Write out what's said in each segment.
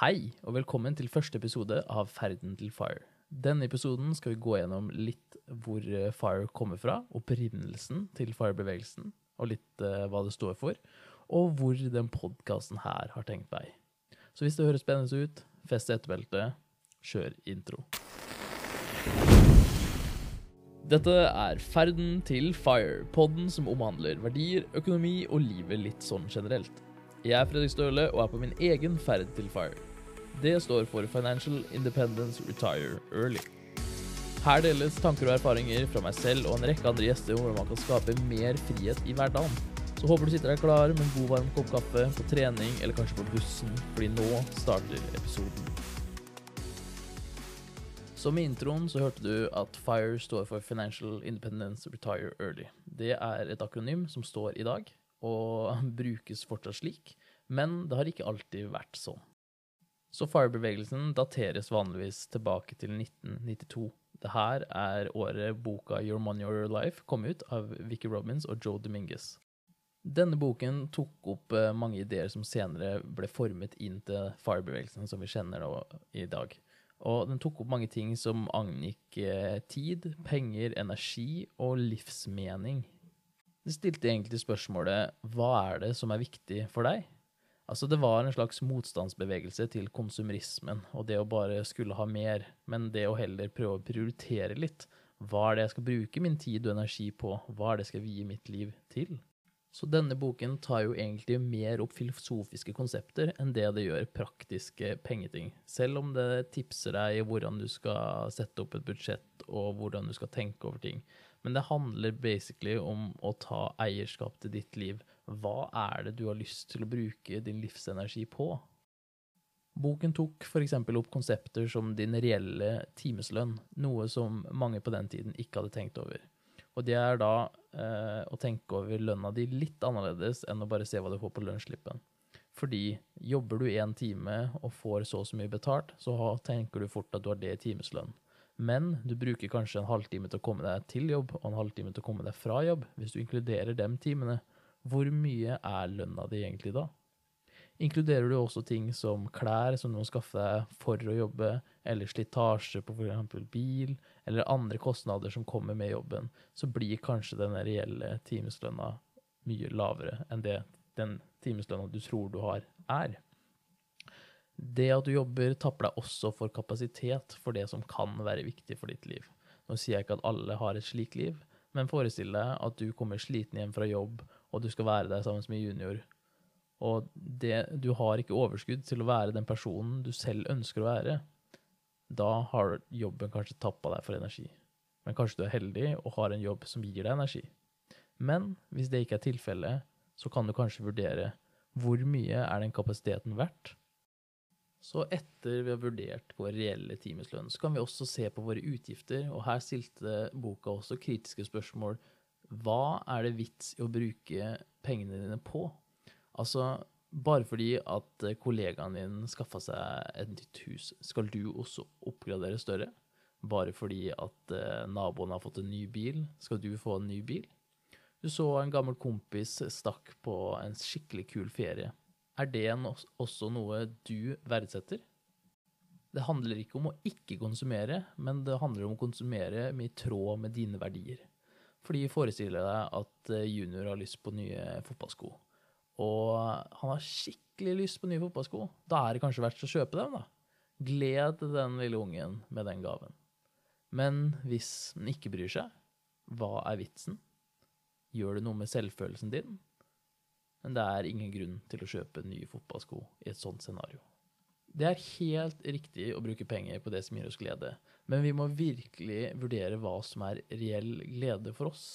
Hei, og velkommen til første episode av Ferden til Fire. Denne episoden skal vi gå gjennom litt hvor eh, Fire kommer fra, opprinnelsen til Fire-bevegelsen, og litt uh, hva det står for, og hvor den podkasten her har tenkt vei. Så hvis det høres spennende ut, fest etterbeltet, kjør intro. Dette er Ferden til Fire, podden som omhandler verdier, økonomi og livet litt sånn generelt. Jeg er Fredrik Støle og er på min egen ferd til FIRE. Det står for Financial Independence Retire Early. Her deles tanker og erfaringer fra meg selv og en rekke andre gjester om hvordan man kan skape mer frihet i hverdagen. Så håper du sitter deg klar med en god varm kopp kaffe, på trening eller kanskje på bussen, fordi nå starter episoden. Som i introen så hørte du at FIRE står for Financial Independence Retire Early. Det er et akronym som står i dag, og brukes fortsatt slik, men det har ikke alltid vært sånn. Så FIRE-bevegelsen dateres vanligvis tilbake til 1992. Det her er året boka Your Money or Your Life kom ut av Vicky Robins og Joe Dominguez. Denne boken tok opp eh, mange ideer som senere ble formet inn til FIRE-bevegelsen som vi kjenner i dag. Og den tok opp mange ting som angikk eh, tid, penger, energi og livsmening det stilte egentlig spørsmålet hva er det som er viktig for deg? Altså, det var en slags motstandsbevegelse til konsumerismen og det å bare skulle ha mer, men det å heller prøve å prioritere litt. Hva er det jeg skal bruke min tid og energi på? Hva er det jeg skal vie mitt liv til? Så denne boken tar jo egentlig mer opp filosofiske konsepter enn det det gjør praktiske pengeting. Selv om det tipser deg i hvordan du skal sette opp et budsjett og hvordan du skal tenke over ting. Men det handler basically om å ta eierskap til ditt liv. Hva er det du har lyst til å bruke din livsenergi på? Boken tok f.eks. opp konsepter som din reelle timeslønn, noe som mange på den tiden ikke hadde tenkt over. Og det er da eh, å tenke over lønna di litt annerledes enn å bare se hva du får på lønnsslippen. Fordi jobber du én time og får så og så mye betalt, så tenker du fort at du har det i timeslønn. Men du bruker kanskje en halvtime til å komme deg til jobb og en halvtime til å komme deg fra jobb. Hvis du inkluderer de timene, hvor mye er lønna di egentlig da? Inkluderer du også ting som klær som du må skaffe deg for å jobbe, eller slitasje på f.eks. bil, eller andre kostnader som kommer med jobben, så blir kanskje den reelle timeslønna mye lavere enn det den timeslønna du tror du har, er. Det at du jobber, tapper deg også for kapasitet for det som kan være viktig for ditt liv. Nå sier jeg ikke at alle har et slikt liv, men forestill deg at du kommer sliten hjem fra jobb, og du skal være der sammen med junior. Og det, du har ikke overskudd til å være den personen du selv ønsker å være. Da har jobben kanskje tappa deg for energi. Men kanskje du er heldig og har en jobb som gir deg energi. Men hvis det ikke er tilfellet, så kan du kanskje vurdere hvor mye er den kapasiteten verdt, så etter vi har vurdert vår reelle timeslønn, så kan vi også se på våre utgifter, og her stilte boka også kritiske spørsmål. Hva er det vits i å bruke pengene dine på? Altså, bare fordi at kollegaen din skaffa seg et nytt hus, skal du også oppgradere større? Bare fordi at eh, naboen har fått en ny bil, skal du få en ny bil? Du så en gammel kompis stakk på en skikkelig kul ferie. Er det også noe du verdsetter? Det handler ikke om å ikke konsumere, men det handler om å konsumere med i tråd med dine verdier. Fordi forestiller deg at eh, junior har lyst på nye fotballsko, og han har skikkelig lyst på nye fotballsko. Da er det kanskje verdt å kjøpe dem, da. Gled den lille ungen med den gaven. Men hvis den ikke bryr seg, hva er vitsen? Gjør det noe med selvfølelsen din? men det er ingen grunn til å kjøpe nye fotballsko i et sånt scenario. Det er helt riktig å bruke penger på det som gir oss glede, men vi må virkelig vurdere hva som er reell glede for oss.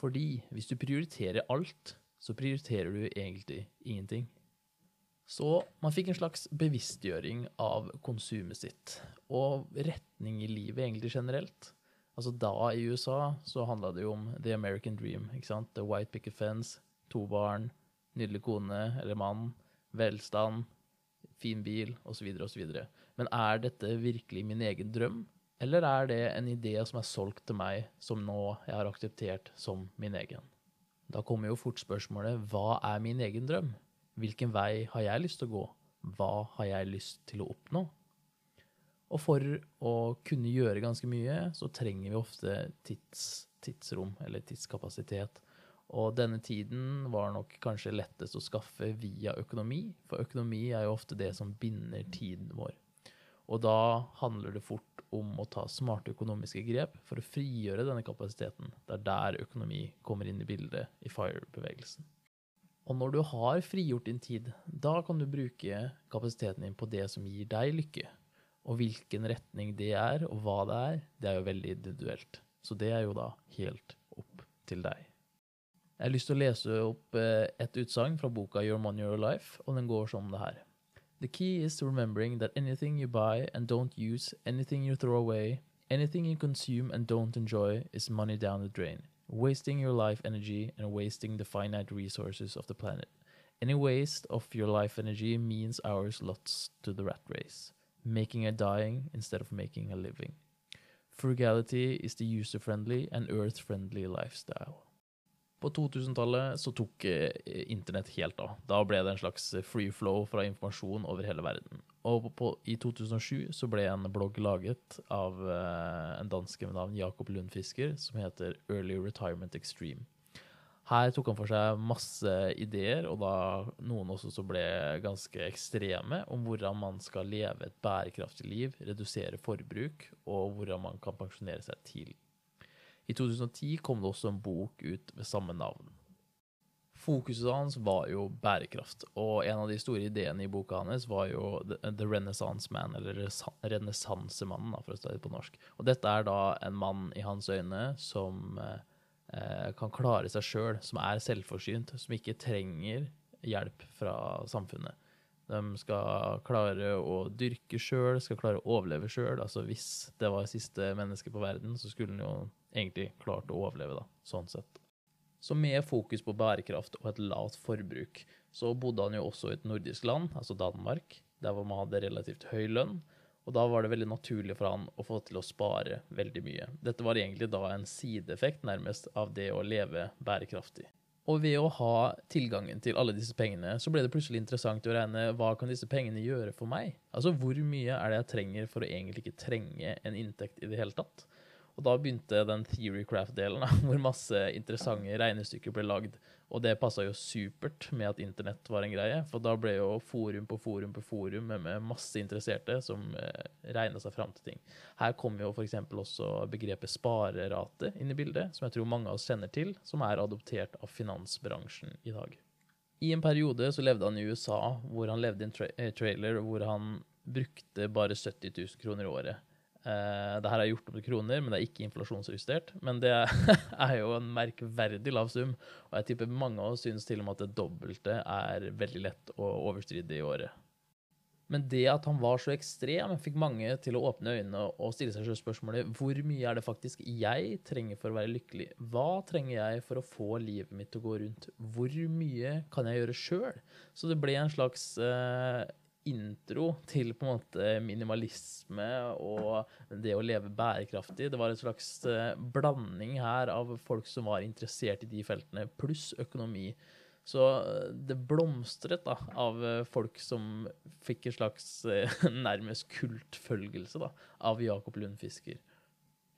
Fordi hvis du prioriterer alt, så prioriterer du egentlig ingenting. Så man fikk en slags bevisstgjøring av konsumet sitt, og retning i livet egentlig generelt. Altså da i USA så handla det jo om the American dream, ikke sant? The white picket fence, to barn, nydelig kone eller mann, velstand, fin bil osv. osv. Men er dette virkelig min egen drøm, eller er det en idé som er solgt til meg, som nå jeg har akseptert som min egen? Da kommer jo fort spørsmålet hva er min egen drøm? Hvilken vei har jeg lyst til å gå? hva har jeg lyst til å oppnå? Og for å kunne gjøre ganske mye, så trenger vi ofte tids, tidsrom, eller tidskapasitet. Og denne tiden var nok kanskje lettest å skaffe via økonomi, for økonomi er jo ofte det som binder tiden vår. Og da handler det fort om å ta smarte økonomiske grep for å frigjøre denne kapasiteten. Det er der økonomi kommer inn i bildet i FIRE-bevegelsen. Og når du har frigjort din tid, da kan du bruke kapasiteten din på det som gir deg lykke. Og hvilken retning det er, og hva det er, det er jo veldig individuelt. Så det er jo da helt opp til deg. Jeg har lyst til å lese opp eh, et utsagn fra boka Your Money Your Life, og den går som det her. The key is to remembering that anything you buy and don't use, anything you throw away, anything you consume and don't enjoy is money down the drain, wasting your life energy and wasting the finite resources of the planet. Any waste of your life energy means hours lost to the rat race, making a dying instead of making a living. Frugality is the user-friendly and earth-friendly lifestyle. På 2000-tallet så tok eh, internett helt av. Da ble det en slags free flow fra informasjon over hele verden. Og på, i 2007 så ble en blogg laget av eh, en danske med navn Jakob Lundfisker som heter Early Retirement Extreme. Her tok han for seg masse ideer, og da noen også som ble ganske ekstreme, om hvordan man skal leve et bærekraftig liv, redusere forbruk, og hvordan man kan pensjonere seg tidlig. I 2010 kom det også en bok ut med samme navn. Fokuset hans var jo bærekraft, og en av de store ideene i boka hans var jo The Renaissance Man, eller renessansemannen, for å si det på norsk. Og dette er da en mann i hans øyne som eh, kan klare seg sjøl, som er selvforsynt, som ikke trenger hjelp fra samfunnet. De skal klare å dyrke sjøl, skal klare å overleve sjøl. Altså hvis det var siste menneske på verden, så skulle han jo egentlig klart å overleve, da, sånn sett. Så med fokus på bærekraft og et lavt forbruk, så bodde han jo også i et nordisk land, altså Danmark, der hvor man hadde relativt høy lønn. Og da var det veldig naturlig for han å få til å spare veldig mye. Dette var egentlig da en sideeffekt, nærmest, av det å leve bærekraftig. Og ved å ha tilgangen til alle disse pengene, så ble det plutselig interessant å regne hva kan disse pengene gjøre for meg? Altså hvor mye er det jeg trenger for å egentlig ikke trenge en inntekt i det hele tatt? Og da begynte den theorycraft-delen, hvor masse interessante regnestykker ble lagd. Og det passa jo supert med at internett var en greie, for da ble jo forum på forum på forum med masse interesserte som eh, regna seg fram til ting. Her kommer jo f.eks. også begrepet sparerate inn i bildet, som jeg tror mange av oss kjenner til, som er adoptert av finansbransjen i dag. I en periode så levde han i USA, hvor han levde i en tra eh, trailer hvor han brukte bare 70 000 kroner i året. Uh, det her er gjort opp til kroner, men det er ikke inflasjonsjustert. Men det er jo en merkverdig lav sum, og jeg tipper mange av oss syns til og med at det dobbelte er veldig lett å overstride i året. Men det at han var så ekstrem, fikk mange til å åpne øynene og stille seg selv spørsmålet hvor mye er det faktisk jeg trenger for å være lykkelig? Hva trenger jeg for å få livet mitt til å gå rundt? Hvor mye kan jeg gjøre sjøl? Så det ble en slags uh, intro til på en måte minimalisme og det å leve bærekraftig. Det var en slags eh, blanding her av folk som var interessert i de feltene, pluss økonomi. Så eh, det blomstret da, av eh, folk som fikk en slags nærmest kultfølgelse da, av Jakob Lundfisker.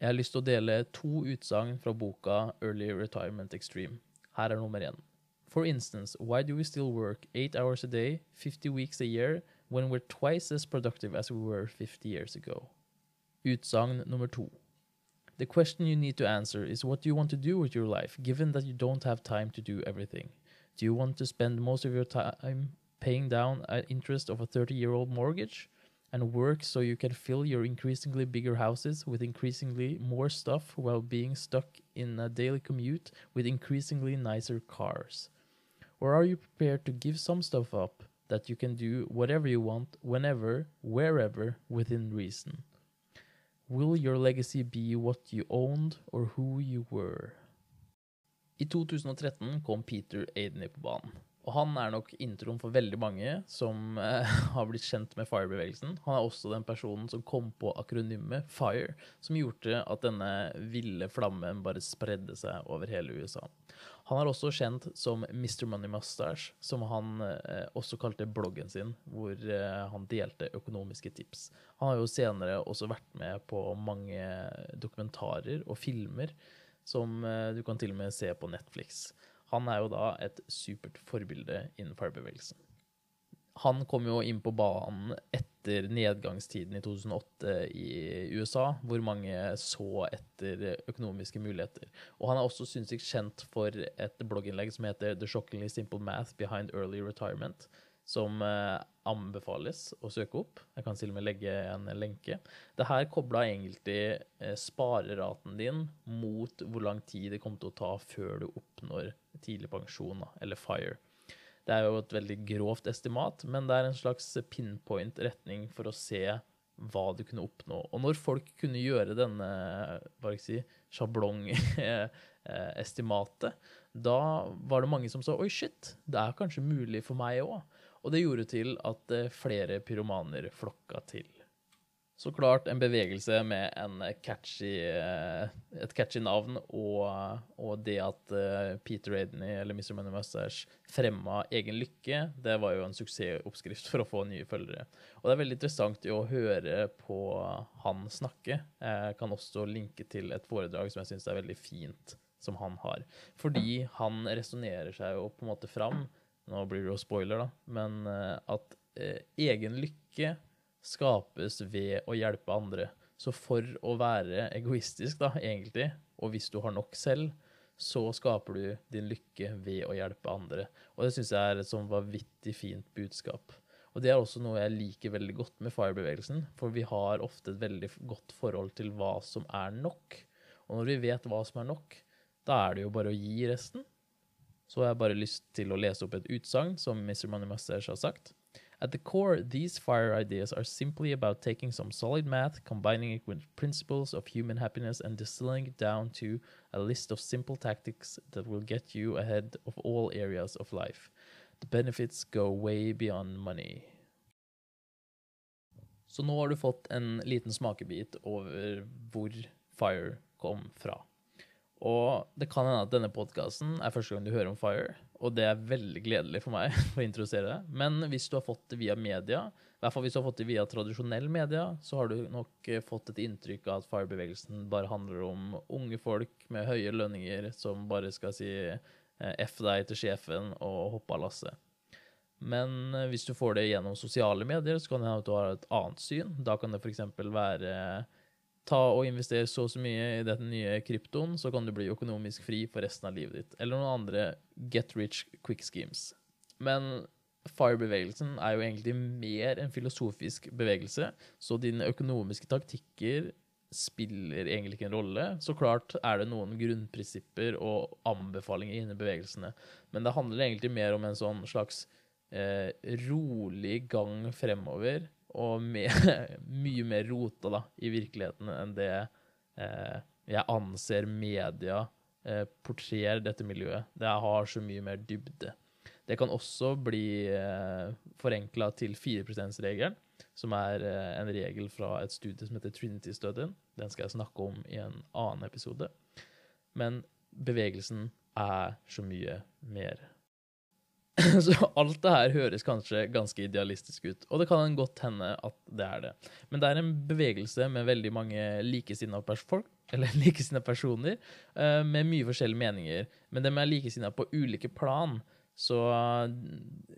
Jeg har lyst til å dele to utsagn fra boka Early Retirement Extreme. Her er nummer én. For instance, why do we still work eight hours a day, 50 weeks a year, when we're twice as productive as we were 50 years ago. Utsagn nummer two. The question you need to answer is what do you want to do with your life, given that you don't have time to do everything? Do you want to spend most of your time paying down an interest of a 30 year old mortgage and work so you can fill your increasingly bigger houses with increasingly more stuff while being stuck in a daily commute with increasingly nicer cars? Or are you prepared to give some stuff up that you can do whatever you want, whenever, wherever, within reason. Will your legacy be what you owned or who you were? I 2013 kom Peter Aideney på banen. Og han er nok introen for veldig mange som eh, har blitt kjent med FIRE-bevegelsen. Han er også den personen som kom på akronymet FIRE, som gjorde at denne ville flammen bare spredde seg over hele USA. Han er også kjent som Mr. Money Mustache, som han eh, også kalte bloggen sin, hvor eh, han delte økonomiske tips. Han har jo senere også vært med på mange dokumentarer og filmer som eh, du kan til og med se på Netflix. Han er jo da et supert forbilde innen FIRE-bevegelsen han kom jo inn på banen etter nedgangstiden i 2008 i USA, hvor mange så etter økonomiske muligheter. Og han er også sinnssykt kjent for et blogginnlegg som heter The Shockingly Simple Math Behind Early Retirement, som eh, anbefales å søke opp. Jeg kan til og med legge en lenke. Det her kobla egentlig eh, spareraten din mot hvor lang tid det kommer til å ta før du oppnår tidlig pensjon, eller FIRE. Det er jo et veldig grovt estimat, men det er en slags pinpoint retning for å se hva du kunne oppnå. Og når folk kunne gjøre denne hva si, sjablongestimatet, da var det mange som sa oi, shit, det er kanskje mulig for meg òg. Og det gjorde til at eh, flere pyromaner flokka til. Så klart en bevegelse med en catchy, eh, et catchy navn, og, og det at eh, Peter Adeney, eller Mr. Money Mustache, fremma egen lykke, det var jo en suksessoppskrift for å få nye følgere. Og det er veldig interessant å høre på han snakke. Jeg kan også linke til et foredrag som jeg syns er veldig fint, som han har. Fordi han resonnerer seg jo på en måte fram, nå blir det jo spoiler, da, men eh, at eh, egen lykke skapes ved å hjelpe andre. Så for å være egoistisk, da, egentlig, og hvis du har nok selv, så skaper du din lykke ved å hjelpe andre. Og det syns jeg er et sånn vanvittig fint budskap. Og det er også noe jeg liker veldig godt med FIRE-bevegelsen, for vi har ofte et veldig godt forhold til hva som er nok. Og når vi vet hva som er nok, da er det jo bare å gi resten. Så har jeg bare lyst til å lese opp et utsagn som Mr. Money Mustache har sagt. At the core, these fire ideas are simply about taking some solid math, combining it with principles of human happiness, and distilling it down to a list of simple tactics that will get you ahead of all areas of life. The benefits go way beyond money. Så nå har du fått en liten smakebit over hvor Fire kom fra. Og det kan hende at denne podkasten er første gang du hører om Fire, og det er veldig gledelig for meg å introdusere det. Men hvis du har fått det via media, i hvert fall hvis du har fått det via tradisjonell media, så har du nok eh, fått et inntrykk av at Fire-bevegelsen bare handler om unge folk med høye lønninger som bare skal si eh, F deg til sjefen og hoppe av lasset. Men eh, hvis du får det gjennom sosiale medier, så kan det hende at du har et annet syn. Da kan det f.eks. være ta og investere så og så mye i dette nye kryptoen, så kan du bli økonomisk fri for resten av livet ditt. Eller noen andre get rich quick schemes. Men FIRE-bevegelsen er jo egentlig mer en filosofisk bevegelse, så dine økonomiske taktikker spiller egentlig ikke en rolle. Så klart er det noen grunnprinsipper og anbefalinger inni bevegelsene, men det handler egentlig mer om en sånn slags eh, rolig gang fremover og med, mye mer rota da, i virkeligheten enn det eh, jeg anser media eh, portrerer dette miljøet. Det har så mye mer dybde. Det kan også bli eh, forenkla til 4 %-regelen, som er eh, en regel fra et studie som heter Trinity-studien. Den skal jeg snakke om i en annen episode. Men bevegelsen er så mye mer Så alt det her høres kanskje ganske idealistisk ut, og det kan godt hende at det er det. Men det er en bevegelse med veldig mange likesinnede folk, eller likesinnede personer, eh, med mye forskjellige meninger. Men de er likesinnede på ulike plan. Så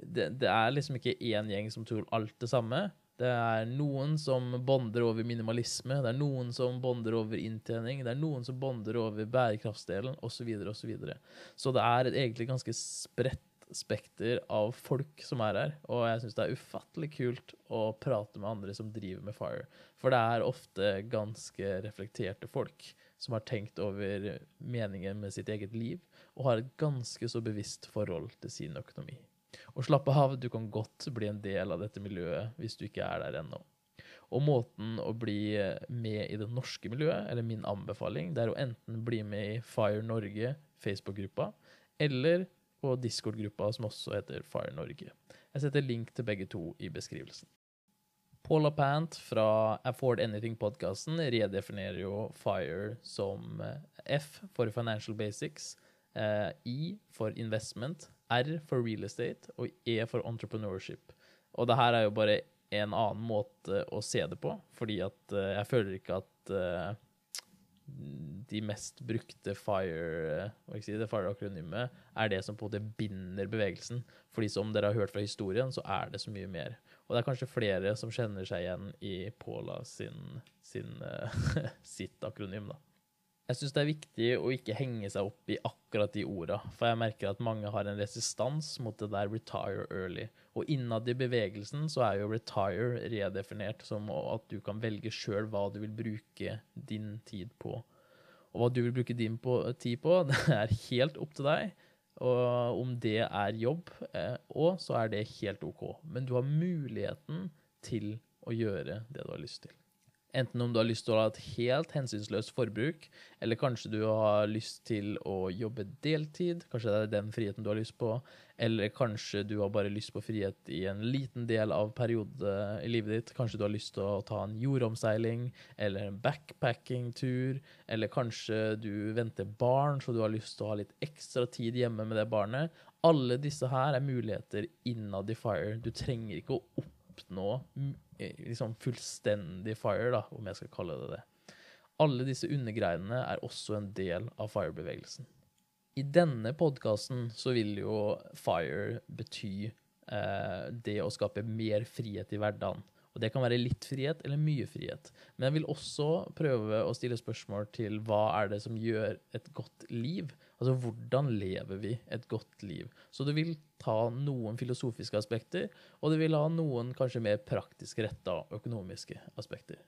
det, det, er liksom ikke én gjeng som tror alt det samme. Det er noen som bonder over minimalisme, det er noen som bonder over inntjening, det er noen som bonder over bærekraftsdelen, osv., osv. Så, videre, og så, så det er et egentlig ganske spredt spekter av folk som er her. Og jeg syns det er ufattelig kult å prate med andre som driver med Fire. For det er ofte ganske reflekterte folk som har tenkt over meningen med sitt eget liv, og har et ganske så bevisst forhold til sin økonomi. Og slappe av, du kan godt bli en del av dette miljøet hvis du ikke er der ennå. Og måten å bli med i det norske miljøet, eller min anbefaling, det er å enten bli med i Fire Norge Facebook-gruppa, eller på Discord-gruppa som også heter Fire Norge. Jeg setter link til begge to i beskrivelsen. Paula Pant fra Afford Anything-podkasten redefinerer jo FIRE som eh, F for Financial Basics, Eh, I for investment, R for real estate og E for entrepreneurship. Og det her er jo bare en annen måte å se det på, fordi at eh, jeg føler ikke at de mest brukte fire, si det, fire akronymet er det som på en måte binder bevegelsen. Fordi som dere har hørt fra historien, så er det så mye mer. Og det er kanskje flere som kjenner seg igjen i Paula sin, sin, uh, sitt akronym, da. Jeg syns det er viktig å ikke henge seg opp i akkurat de orda, for jeg merker at mange har en resistans mot det der 'retire early'. Og innad i bevegelsen så er jo 'retire' redefinert som at du kan velge sjøl hva du vil bruke din tid på. Og hva du vil bruke din på, tid på, det er helt opp til deg. Og om det er jobb, eh, så er det helt OK. Men du har muligheten til å gjøre det du har lyst til. Enten om du har lyst til å ha et helt hensynsløst forbruk, eller kanskje du har lyst til å jobbe deltid, kanskje det er den friheten du har lyst på, eller kanskje du har bare lyst på frihet i en liten del av periode i livet ditt. Kanskje du har lyst til å ta en jordomseiling eller en backpacking-tur, eller kanskje du venter barn, så du har lyst til å ha litt ekstra tid hjemme med det barnet. Alle disse her er muligheter innad i FIRE. Du trenger ikke å oppnå liksom fullstendig fire, da, om jeg skal kalle det det. Alle disse undergreinene er også en del av fire-bevegelsen. I denne podkasten så vil jo fire bety eh, det å skape mer frihet i hverdagen. Og det kan være litt frihet eller mye frihet. Men jeg vil også prøve å stille spørsmål til hva er det som gjør et godt liv? Altså hvordan lever vi et godt liv? Så det vil ta noen filosofiske aspekter, og det vil ha noen kanskje mer praktisk retta økonomiske aspekter.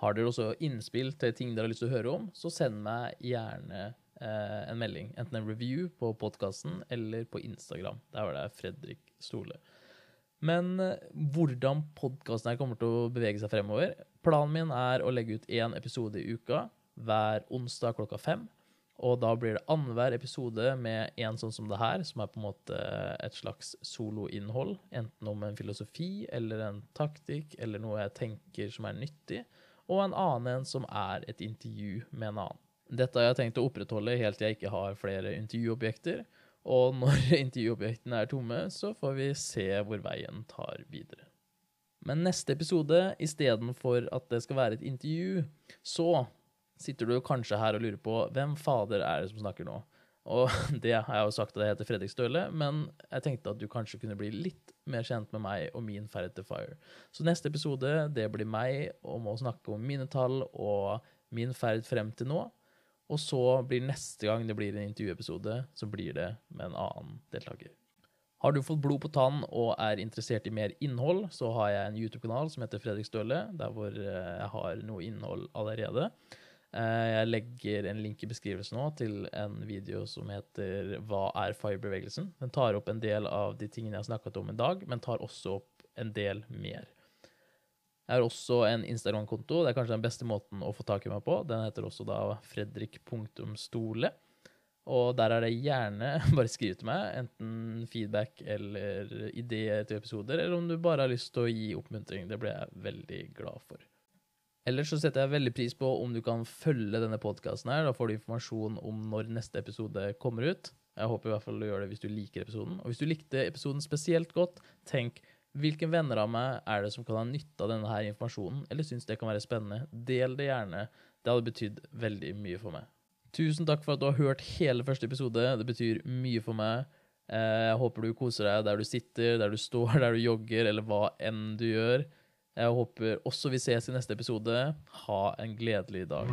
Har dere også innspill til ting dere har lyst til å høre om, så send meg gjerne eh, en melding. Enten en review på podkasten eller på Instagram. Der var det Fredrik Stole. Men eh, hvordan podkasten kommer til å bevege seg fremover Planen min er å legge ut én episode i uka hver onsdag klokka fem. Og da blir det annenhver episode med en sånn som det her, som er på en måte et slags soloinnhold. Enten om en filosofi eller en taktikk eller noe jeg tenker som er nyttig. Og en annen en som er et intervju med en annen. Dette har jeg tenkt å opprettholde helt til jeg ikke har flere intervjuobjekter. Og når intervjuobjektene er tomme, så får vi se hvor veien tar videre. Men neste episode, istedenfor at det skal være et intervju, så sitter du kanskje her og lurer på hvem fader er det som snakker nå? Og det har jeg jo sagt at jeg heter Fredrik Støle, men jeg tenkte at du kanskje kunne bli litt mer kjent med meg og min Ferret til fire. Så neste episode, det blir meg om å snakke om mine tall og min ferd frem til nå. Og så blir neste gang det blir en intervjuepisode, så blir det med en annen deltaker. Har du fått blod på tann og er interessert i mer innhold, så har jeg en YouTube-kanal som heter Fredrik Støle, der hvor eh, jeg har noe innhold allerede. Eh, jeg legger en link i beskrivelsen nå til en video som heter 'Hva er FIRE-bevegelsen?'. Den tar opp en del av de tingene jeg har snakket om i dag, men tar også opp en del mer. Jeg har også en Instagram-konto. Det er kanskje den beste måten å få tak i meg på. Den heter også da fredrik.stole. Og der er det gjerne bare skriv til meg, enten feedback eller ideer til episoder, eller om du bare har lyst til å gi oppmuntring. Det blir jeg veldig glad for. Ellers så setter jeg veldig pris på om du kan følge denne podkasten her. Da får du informasjon om når neste episode kommer ut. Jeg håper i hvert fall du gjør det hvis du liker episoden. Og hvis du likte episoden spesielt godt, tenk hvilke venner av meg er det som kan ha nytte av denne her informasjonen, eller syns det kan være spennende? Del det gjerne. Det hadde betydd veldig mye for meg. Tusen takk for at du har hørt hele første episode. Det betyr mye for meg. Eh, jeg håper du koser deg der du sitter, der du står, der du jogger, eller hva enn du gjør. Jeg håper også vi ses i neste episode. Ha en gledelig dag.